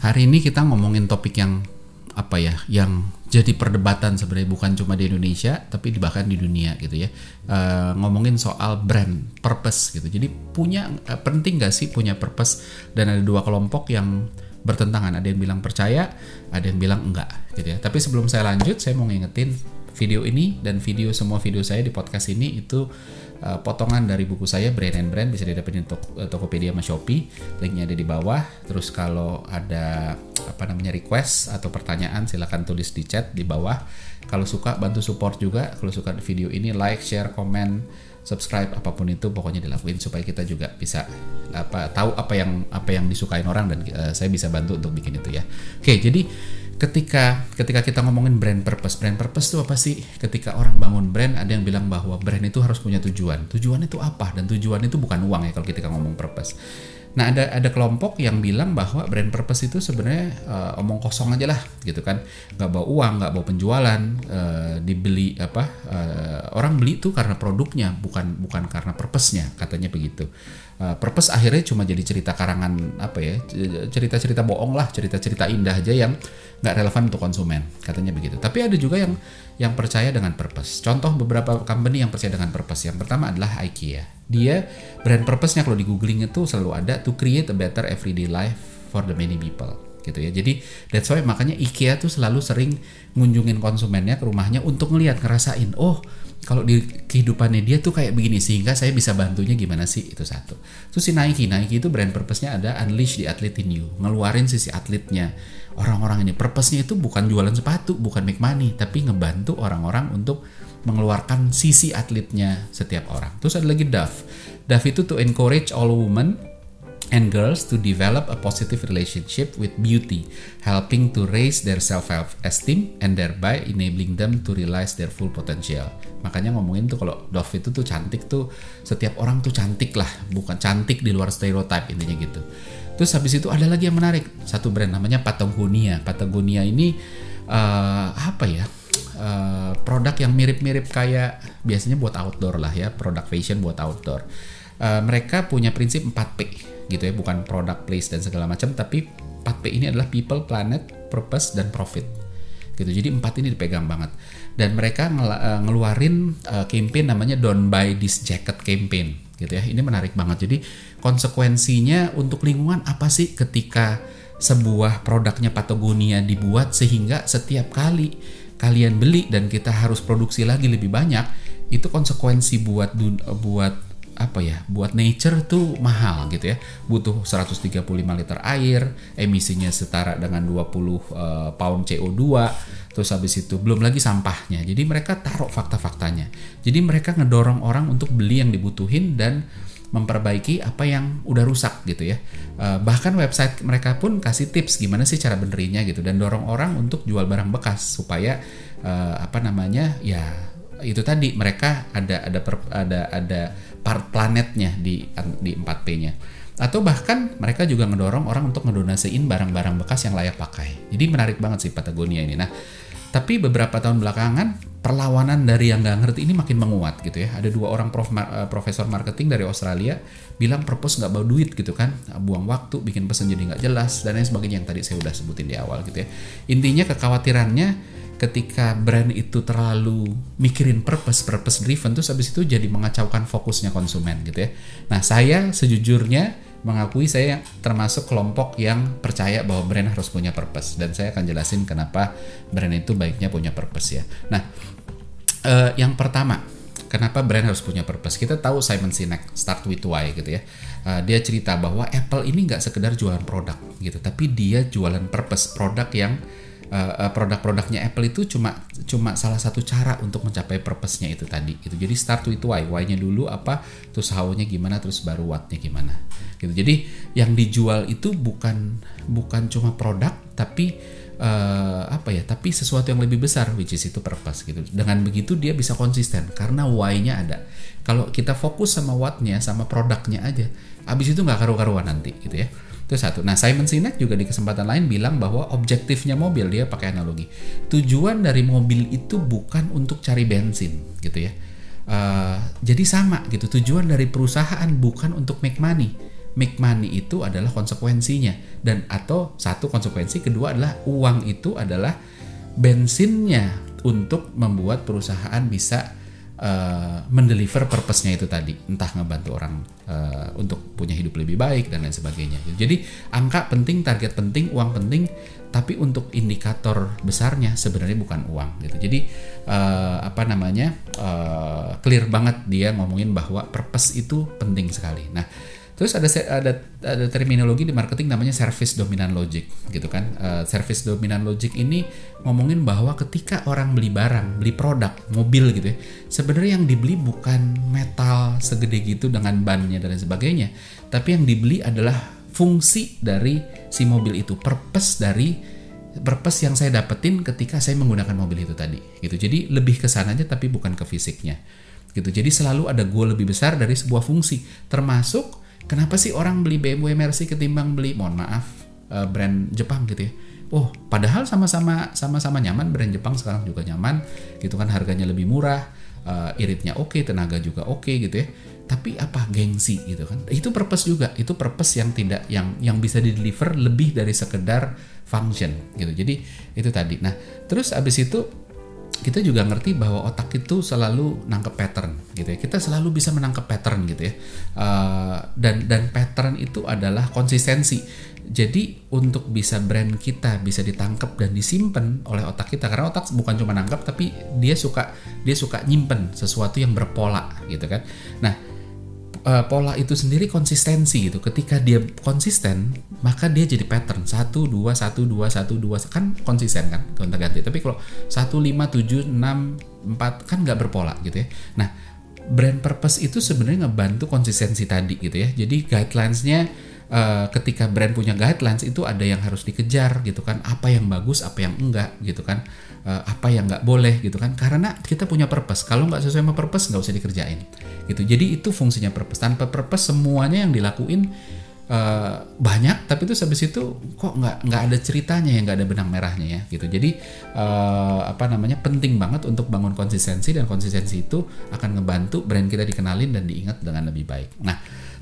Hari ini kita ngomongin topik yang apa ya, yang jadi perdebatan sebenarnya bukan cuma di Indonesia, tapi bahkan di dunia gitu ya. Uh, ngomongin soal brand purpose gitu. Jadi punya uh, penting gak sih punya purpose? Dan ada dua kelompok yang bertentangan. Ada yang bilang percaya, ada yang bilang enggak gitu ya. Tapi sebelum saya lanjut, saya mau ngingetin video ini dan video semua video saya di podcast ini itu uh, potongan dari buku saya Brand and Brand bisa didapetin di eh, Tokopedia sama Shopee. Linknya ada di bawah. Terus kalau ada apa namanya request atau pertanyaan silahkan tulis di chat di bawah. Kalau suka bantu support juga. Kalau suka video ini like share komen subscribe apa pun itu pokoknya dilakuin supaya kita juga bisa apa tahu apa yang apa yang disukain orang dan uh, saya bisa bantu untuk bikin itu ya. Oke jadi ketika ketika kita ngomongin brand purpose, brand purpose itu apa sih? Ketika orang bangun brand, ada yang bilang bahwa brand itu harus punya tujuan. Tujuan itu apa? Dan tujuan itu bukan uang ya kalau kita ngomong purpose. Nah ada ada kelompok yang bilang bahwa brand purpose itu sebenarnya uh, omong kosong aja lah gitu kan, nggak bawa uang, nggak bawa penjualan, uh, dibeli apa uh, orang beli itu karena produknya bukan bukan karena purpose-nya katanya begitu. Uh, purpose akhirnya cuma jadi cerita karangan apa ya cerita-cerita bohong lah, cerita-cerita indah aja yang nggak relevan untuk konsumen katanya begitu. Tapi ada juga yang yang percaya dengan purpose. Contoh beberapa company yang percaya dengan purpose. Yang pertama adalah IKEA dia brand purpose-nya kalau di googling itu selalu ada to create a better everyday life for the many people gitu ya. Jadi that's why makanya IKEA tuh selalu sering ngunjungin konsumennya ke rumahnya untuk ngelihat ngerasain oh kalau di kehidupannya dia tuh kayak begini sehingga saya bisa bantunya gimana sih itu satu. Terus si Nike, Nike itu brand purpose-nya ada unleash the athlete in you, ngeluarin sisi atletnya. Orang-orang ini purpose-nya itu bukan jualan sepatu, bukan make money, tapi ngebantu orang-orang untuk mengeluarkan sisi atletnya setiap orang. Terus ada lagi Dove. Dove itu to encourage all women and girls to develop a positive relationship with beauty, helping to raise their self-esteem and thereby enabling them to realize their full potential. Makanya ngomongin tuh kalau Dove itu tuh cantik tuh setiap orang tuh cantik lah, bukan cantik di luar stereotip intinya gitu. Terus habis itu ada lagi yang menarik, satu brand namanya Patagonia. Patagonia ini uh, apa ya? uh, produk yang mirip-mirip kayak biasanya buat outdoor lah ya, produk fashion buat outdoor. Uh, mereka punya prinsip 4P gitu ya, bukan product place dan segala macam, tapi 4P ini adalah people, planet, purpose dan profit. Gitu. Jadi empat ini dipegang banget. Dan mereka uh, ngeluarin uh, campaign namanya Don't Buy This Jacket campaign gitu ya. Ini menarik banget. Jadi konsekuensinya untuk lingkungan apa sih ketika sebuah produknya Patagonia dibuat sehingga setiap kali kalian beli dan kita harus produksi lagi lebih banyak itu konsekuensi buat buat apa ya buat nature tuh mahal gitu ya. Butuh 135 liter air emisinya setara dengan 20 uh, eh, pound CO2 terus habis itu belum lagi sampahnya. Jadi mereka taruh fakta-faktanya. Jadi mereka ngedorong orang untuk beli yang dibutuhin dan memperbaiki apa yang udah rusak gitu ya. Uh, bahkan website mereka pun kasih tips gimana sih cara benerinnya gitu dan dorong orang untuk jual barang bekas supaya uh, apa namanya ya itu tadi mereka ada ada per, ada ada part planetnya di di 4P-nya. Atau bahkan mereka juga ngedorong orang untuk ngedonasiin barang-barang bekas yang layak pakai. Jadi menarik banget sih Patagonia ini. Nah, tapi beberapa tahun belakangan perlawanan dari yang nggak ngerti ini makin menguat gitu ya. Ada dua orang prof, uh, profesor marketing dari Australia bilang purpose nggak bawa duit gitu kan, buang waktu, bikin pesan jadi nggak jelas dan lain sebagainya yang tadi saya udah sebutin di awal gitu ya. Intinya kekhawatirannya ketika brand itu terlalu mikirin purpose, purpose driven terus habis itu jadi mengacaukan fokusnya konsumen gitu ya. Nah saya sejujurnya mengakui saya termasuk kelompok yang percaya bahwa brand harus punya purpose dan saya akan jelasin kenapa brand itu baiknya punya purpose ya. Nah, uh, yang pertama, kenapa brand harus punya purpose? Kita tahu Simon Sinek Start with Why gitu ya. Uh, dia cerita bahwa Apple ini nggak sekedar jualan produk gitu, tapi dia jualan purpose produk yang uh, produk-produknya Apple itu cuma cuma salah satu cara untuk mencapai purpose-nya itu tadi gitu. Jadi start with why, why-nya dulu apa, terus how-nya gimana, terus baru what-nya gimana. Gitu. Jadi yang dijual itu bukan bukan cuma produk tapi uh, apa ya, tapi sesuatu yang lebih besar which is itu purpose gitu. Dengan begitu dia bisa konsisten karena why-nya ada. Kalau kita fokus sama what-nya sama produknya aja, habis itu nggak karu-karuan nanti gitu ya. Itu satu. Nah, Simon Sinek juga di kesempatan lain bilang bahwa objektifnya mobil dia pakai analogi. Tujuan dari mobil itu bukan untuk cari bensin, gitu ya. Uh, jadi sama gitu. Tujuan dari perusahaan bukan untuk make money, make money itu adalah konsekuensinya dan atau satu konsekuensi kedua adalah uang itu adalah bensinnya untuk membuat perusahaan bisa uh, mendeliver purpose-nya itu tadi. Entah ngebantu orang uh, untuk punya hidup lebih baik dan lain sebagainya. Jadi angka penting target penting uang penting tapi untuk indikator besarnya sebenarnya bukan uang gitu. Jadi uh, apa namanya uh, clear banget dia ngomongin bahwa purpose itu penting sekali. Nah Terus ada ada ada terminologi di marketing namanya service dominant logic gitu kan. Uh, service dominant logic ini ngomongin bahwa ketika orang beli barang, beli produk, mobil gitu ya, sebenarnya yang dibeli bukan metal segede gitu dengan bannya dan sebagainya, tapi yang dibeli adalah fungsi dari si mobil itu, purpose dari purpose yang saya dapetin ketika saya menggunakan mobil itu tadi gitu. Jadi lebih ke sananya tapi bukan ke fisiknya. Gitu. Jadi selalu ada goal lebih besar dari sebuah fungsi termasuk Kenapa sih orang beli BMW Mercy ketimbang beli, mohon maaf, uh, brand Jepang gitu ya? Oh, padahal sama-sama sama-sama nyaman brand Jepang sekarang juga nyaman, gitu kan harganya lebih murah, uh, iritnya oke, okay, tenaga juga oke okay, gitu ya. Tapi apa gengsi gitu kan? Itu purpose juga, itu purpose yang tidak yang yang bisa di deliver lebih dari sekedar function gitu. Jadi itu tadi. Nah, terus abis itu kita juga ngerti bahwa otak itu selalu nangkep pattern gitu ya. Kita selalu bisa menangkap pattern gitu ya. Uh, dan dan pattern itu adalah konsistensi. Jadi untuk bisa brand kita bisa ditangkap dan disimpan oleh otak kita karena otak bukan cuma nangkap tapi dia suka dia suka nyimpen sesuatu yang berpola gitu kan. Nah uh, pola itu sendiri konsistensi gitu. Ketika dia konsisten, maka dia jadi pattern satu dua satu dua satu dua kan konsisten kan gonta ganti. Tapi kalau satu lima tujuh enam empat kan nggak berpola gitu ya. Nah brand purpose itu sebenarnya ngebantu konsistensi tadi gitu ya. Jadi guidelinesnya uh, ketika brand punya guidelines itu ada yang harus dikejar gitu kan. Apa yang bagus, apa yang enggak gitu kan uh, apa yang nggak boleh gitu kan. Karena kita punya purpose. Kalau nggak sesuai sama purpose nggak usah dikerjain. Gitu. Jadi itu fungsinya purpose. Tanpa purpose semuanya yang dilakuin uh, banyak tapi itu habis itu kok nggak nggak ada ceritanya ya nggak ada benang merahnya ya gitu. Jadi uh, apa namanya penting banget untuk bangun konsistensi dan konsistensi itu akan ngebantu brand kita dikenalin dan diingat dengan lebih baik. Nah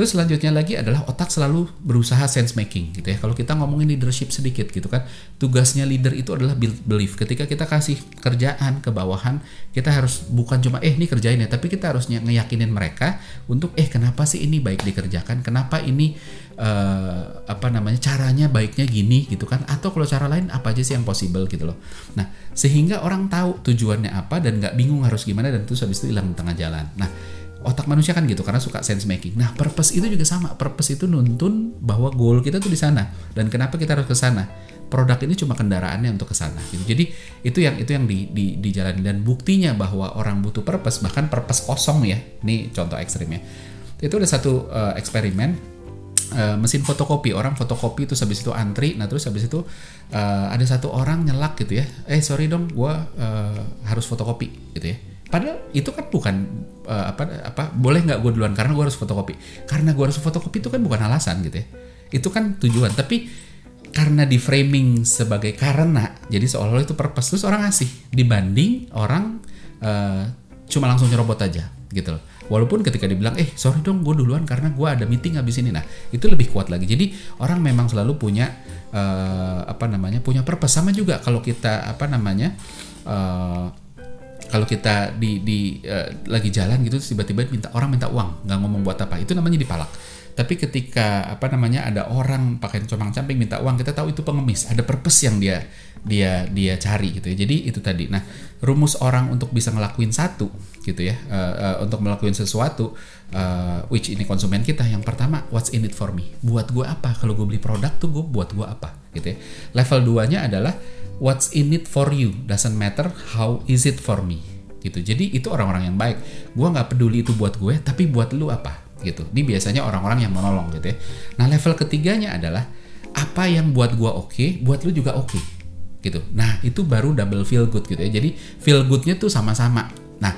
Terus selanjutnya lagi adalah otak selalu berusaha sense making gitu ya. Kalau kita ngomongin leadership sedikit gitu kan, tugasnya leader itu adalah build belief. Ketika kita kasih kerjaan ke bawahan, kita harus bukan cuma eh ini kerjain ya, tapi kita harus ngeyakinin mereka untuk eh kenapa sih ini baik dikerjakan, kenapa ini uh, apa namanya caranya baiknya gini gitu kan, atau kalau cara lain apa aja sih yang possible gitu loh. Nah sehingga orang tahu tujuannya apa dan nggak bingung harus gimana dan terus habis itu hilang di tengah jalan. Nah otak manusia kan gitu karena suka sense making. Nah, purpose itu juga sama. Purpose itu nuntun bahwa goal kita tuh di sana dan kenapa kita harus ke sana. Produk ini cuma kendaraannya untuk ke sana gitu. Jadi itu yang itu yang di, di, dijalani dan buktinya bahwa orang butuh purpose bahkan purpose kosong ya. Ini contoh ekstrimnya. Itu ada satu uh, eksperimen Uh, mesin fotokopi orang fotokopi itu habis itu antri nah terus habis itu uh, ada satu orang nyelak gitu ya eh sorry dong gue uh, harus fotokopi gitu ya Padahal itu kan bukan uh, apa apa boleh nggak gue duluan karena gue harus fotokopi. Karena gue harus fotokopi itu kan bukan alasan gitu ya. Itu kan tujuan. Tapi karena di framing sebagai karena, jadi seolah-olah itu purpose terus orang ngasih dibanding orang uh, cuma langsung nyerobot aja gitu loh. Walaupun ketika dibilang, eh sorry dong gue duluan karena gue ada meeting habis ini. Nah itu lebih kuat lagi. Jadi orang memang selalu punya uh, apa namanya punya purpose sama juga kalau kita apa namanya uh, kalau kita di di uh, lagi jalan gitu tiba-tiba minta orang minta uang nggak ngomong buat apa. Itu namanya dipalak tapi ketika apa namanya ada orang pakai comang camping minta uang kita tahu itu pengemis. Ada purpose yang dia dia dia cari gitu ya. Jadi itu tadi. Nah rumus orang untuk bisa ngelakuin satu gitu ya uh, uh, untuk melakukan sesuatu uh, which ini konsumen kita yang pertama what's in it for me? Buat gue apa? Kalau gue beli produk tuh gue buat gue apa? Gitu ya. Level 2 nya adalah what's in it for you? Doesn't matter how is it for me? Gitu. Jadi itu orang-orang yang baik. Gue nggak peduli itu buat gue tapi buat lu apa gitu. Ini biasanya orang-orang yang menolong gitu ya. Nah level ketiganya adalah apa yang buat gue oke okay, buat lu juga oke okay, gitu. Nah itu baru double feel good gitu ya. Jadi feel goodnya tuh sama-sama. Nah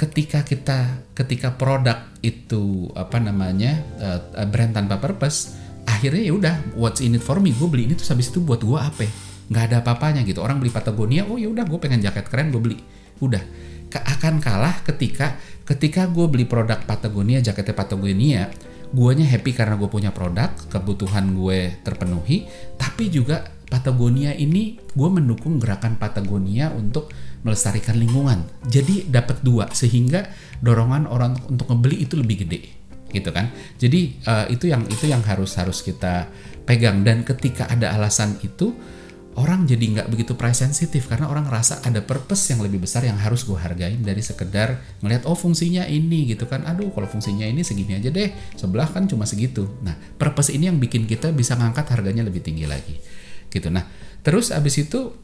ketika kita ketika produk itu apa namanya uh, brand tanpa purpose akhirnya ya udah what's in it for me? Gue beli ini tuh habis itu buat gue apa? Nggak ada apa-apanya gitu. Orang beli Patagonia oh ya udah gue pengen jaket keren gue beli. Udah akan kalah ketika ketika gue beli produk Patagonia jaketnya Patagonia guanya happy karena gue punya produk kebutuhan gue terpenuhi tapi juga Patagonia ini gue mendukung gerakan Patagonia untuk melestarikan lingkungan. Jadi dapat dua sehingga dorongan orang untuk ngebeli itu lebih gede gitu kan? Jadi uh, itu yang itu yang harus harus kita pegang. Dan ketika ada alasan itu orang jadi nggak begitu price sensitif karena orang ngerasa ada purpose yang lebih besar yang harus gue hargain dari sekedar ngelihat oh fungsinya ini gitu kan. Aduh kalau fungsinya ini segini aja deh sebelah kan cuma segitu. Nah purpose ini yang bikin kita bisa ngangkat harganya lebih tinggi lagi gitu. Nah terus abis itu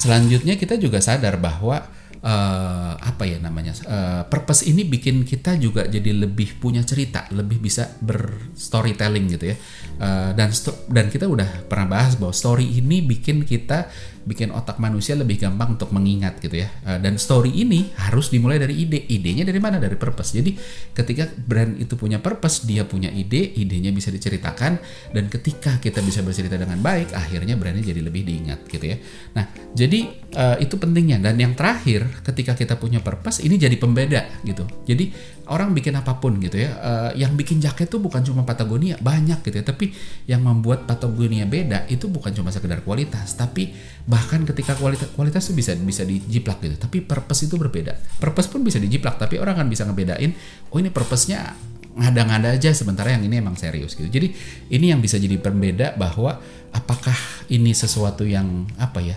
selanjutnya kita juga sadar bahwa uh, apa ya namanya uh, purpose ini bikin kita juga jadi lebih punya cerita lebih bisa berstorytelling gitu ya. Uh, dan dan kita udah pernah bahas bahwa story ini bikin kita bikin otak manusia lebih gampang untuk mengingat gitu ya. Uh, dan story ini harus dimulai dari ide. Idenya dari mana? Dari purpose. Jadi ketika brand itu punya purpose, dia punya ide, idenya bisa diceritakan dan ketika kita bisa bercerita dengan baik, akhirnya brandnya jadi lebih diingat gitu ya. Nah, jadi uh, itu pentingnya dan yang terakhir ketika kita punya purpose ini jadi pembeda gitu. Jadi orang bikin apa pun gitu ya. Uh, yang bikin jaket tuh bukan cuma Patagonia, banyak gitu ya. Tapi yang membuat Patagonia beda itu bukan cuma sekedar kualitas, tapi bahkan ketika kualitas kualitas itu bisa bisa dijiplak gitu tapi purpose itu berbeda purpose pun bisa dijiplak tapi orang kan bisa ngebedain oh ini purpose-nya ngada-ngada aja sementara yang ini emang serius gitu jadi ini yang bisa jadi pembeda bahwa apakah ini sesuatu yang apa ya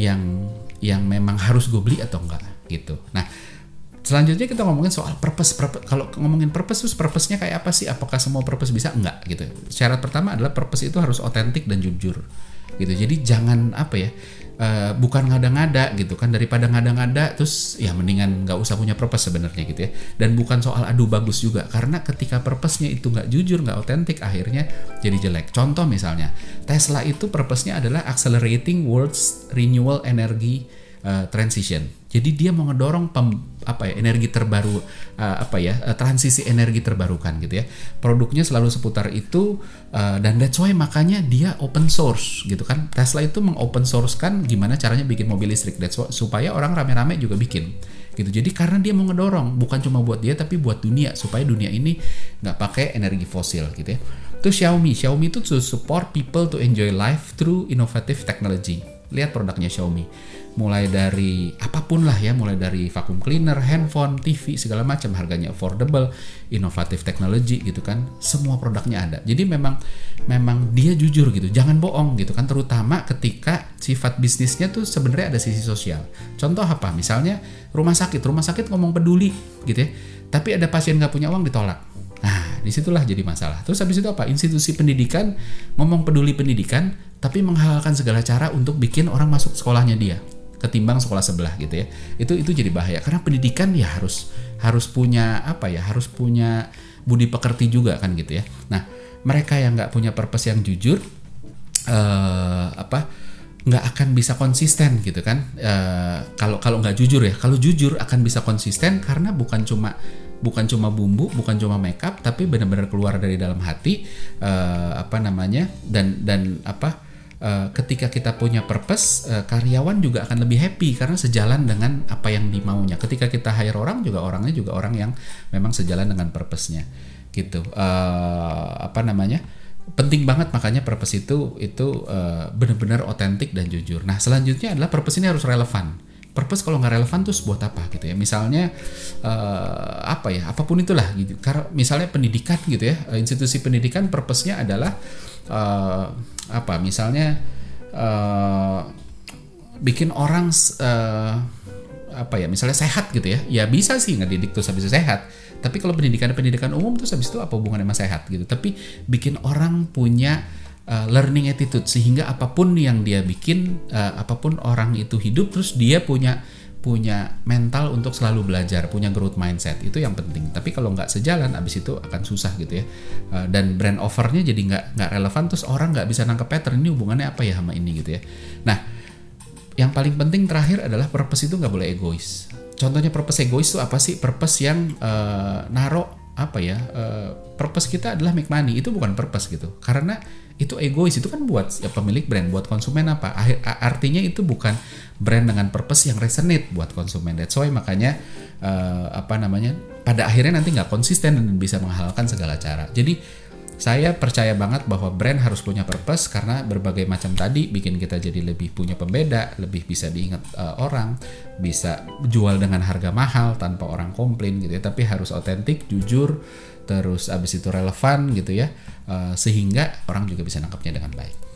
yang yang memang harus gue beli atau enggak gitu nah selanjutnya kita ngomongin soal purpose, purpose. Kalau ngomongin purpose terus purpose-nya kayak apa sih? Apakah semua purpose bisa? Enggak gitu. Syarat pertama adalah purpose itu harus otentik dan jujur gitu. Jadi jangan apa ya uh, bukan ngada-ngada gitu kan. Daripada ngada-ngada terus ya mendingan nggak usah punya purpose sebenarnya gitu ya. Dan bukan soal adu bagus juga. Karena ketika purpose-nya itu nggak jujur nggak otentik akhirnya jadi jelek. Contoh misalnya Tesla itu purpose-nya adalah accelerating world's renewal energy uh, transition. Jadi dia mau ngedorong pem, apa ya energi terbaru uh, apa ya uh, transisi energi terbarukan gitu ya. Produknya selalu seputar itu uh, dan that's why makanya dia open source gitu kan. Tesla itu mengopen source kan gimana caranya bikin mobil listrik that's why, supaya orang rame-rame juga bikin gitu. Jadi karena dia mau ngedorong bukan cuma buat dia tapi buat dunia supaya dunia ini nggak pakai energi fosil gitu ya. Itu Xiaomi. Xiaomi itu to support people to enjoy life through innovative technology. Lihat produknya Xiaomi mulai dari apa pun lah ya, mulai dari vacuum cleaner, handphone, TV segala macam harganya affordable, inovatif teknologi gitu kan, semua produknya ada. Jadi memang memang dia jujur gitu, jangan bohong gitu kan, terutama ketika sifat bisnisnya tuh sebenarnya ada sisi sosial. Contoh apa? Misalnya rumah sakit, rumah sakit ngomong peduli gitu ya, tapi ada pasien nggak punya uang ditolak. Nah, di situlah jadi masalah. Terus habis itu apa? Institusi pendidikan ngomong peduli pendidikan, tapi menghalalkan segala cara untuk bikin orang masuk sekolahnya dia ketimbang sekolah sebelah gitu ya. Itu itu jadi bahaya. Karena pendidikan ya harus harus punya apa ya harus punya budi pekerti juga kan gitu ya. Nah mereka yang nggak punya purpose yang jujur uh, apa nggak akan bisa konsisten gitu kan. Uh, kalau kalau nggak jujur ya kalau jujur akan bisa konsisten karena bukan cuma bukan cuma bumbu, bukan cuma makeup, tapi benar-benar keluar dari dalam hati uh, apa namanya dan dan apa uh, ketika kita punya purpose, uh, karyawan juga akan lebih happy karena sejalan dengan apa yang dimaunya. Ketika kita hire orang juga orangnya juga orang yang memang sejalan dengan purpose-nya, gitu. Uh, apa namanya? Penting banget makanya purpose itu itu uh, benar-benar otentik dan jujur. Nah selanjutnya adalah purpose ini harus relevan purpose kalau nggak relevan tuh buat apa gitu ya misalnya uh, apa ya apa pun itulah gitu karena misalnya pendidikan gitu ya institusi pendidikan purpose-nya adalah uh, apa misalnya uh, bikin orang uh, apa ya misalnya sehat gitu ya. Ya bisa sih ngedidik terus habis itu sehat. Tapi kalau pendidikan pendidikan umum terus habis itu apa hubungannya sama sehat gitu. Tapi bikin orang punya uh, learning attitude. Sehingga apa pun yang dia bikin uh, apa pun orang itu hidup terus dia punya punya mental untuk selalu belajar, punya growth mindset itu yang penting. Tapi kalau nggak sejalan, abis itu akan susah gitu ya. Eh, dan brand offernya jadi nggak nggak relevan, terus orang nggak bisa nangkep pattern ini hubungannya apa ya sama ini gitu ya. Nah, yang paling penting terakhir adalah purpose itu nggak boleh egois. Contohnya purpose egois itu apa sih? Purpose yang uh, naro apa ya? Uh, purpose kita adalah make money itu bukan purpose gitu. Karena itu egois itu kan buat ya, pemilik brand buat konsumen apa artinya itu bukan brand dengan purpose yang resonate buat konsumen that's why makanya uh, apa namanya pada akhirnya nanti nggak konsisten dan bisa menghalalkan segala cara. Jadi saya percaya banget bahwa brand harus punya purpose karena berbagai macam tadi bikin kita jadi lebih punya pembeda, lebih bisa diingat uh, orang, bisa jual dengan harga mahal tanpa orang komplain gitu ya. Tapi harus otentik, jujur, terus abis itu relevan gitu ya, uh, sehingga orang juga bisa nangkapnya dengan baik.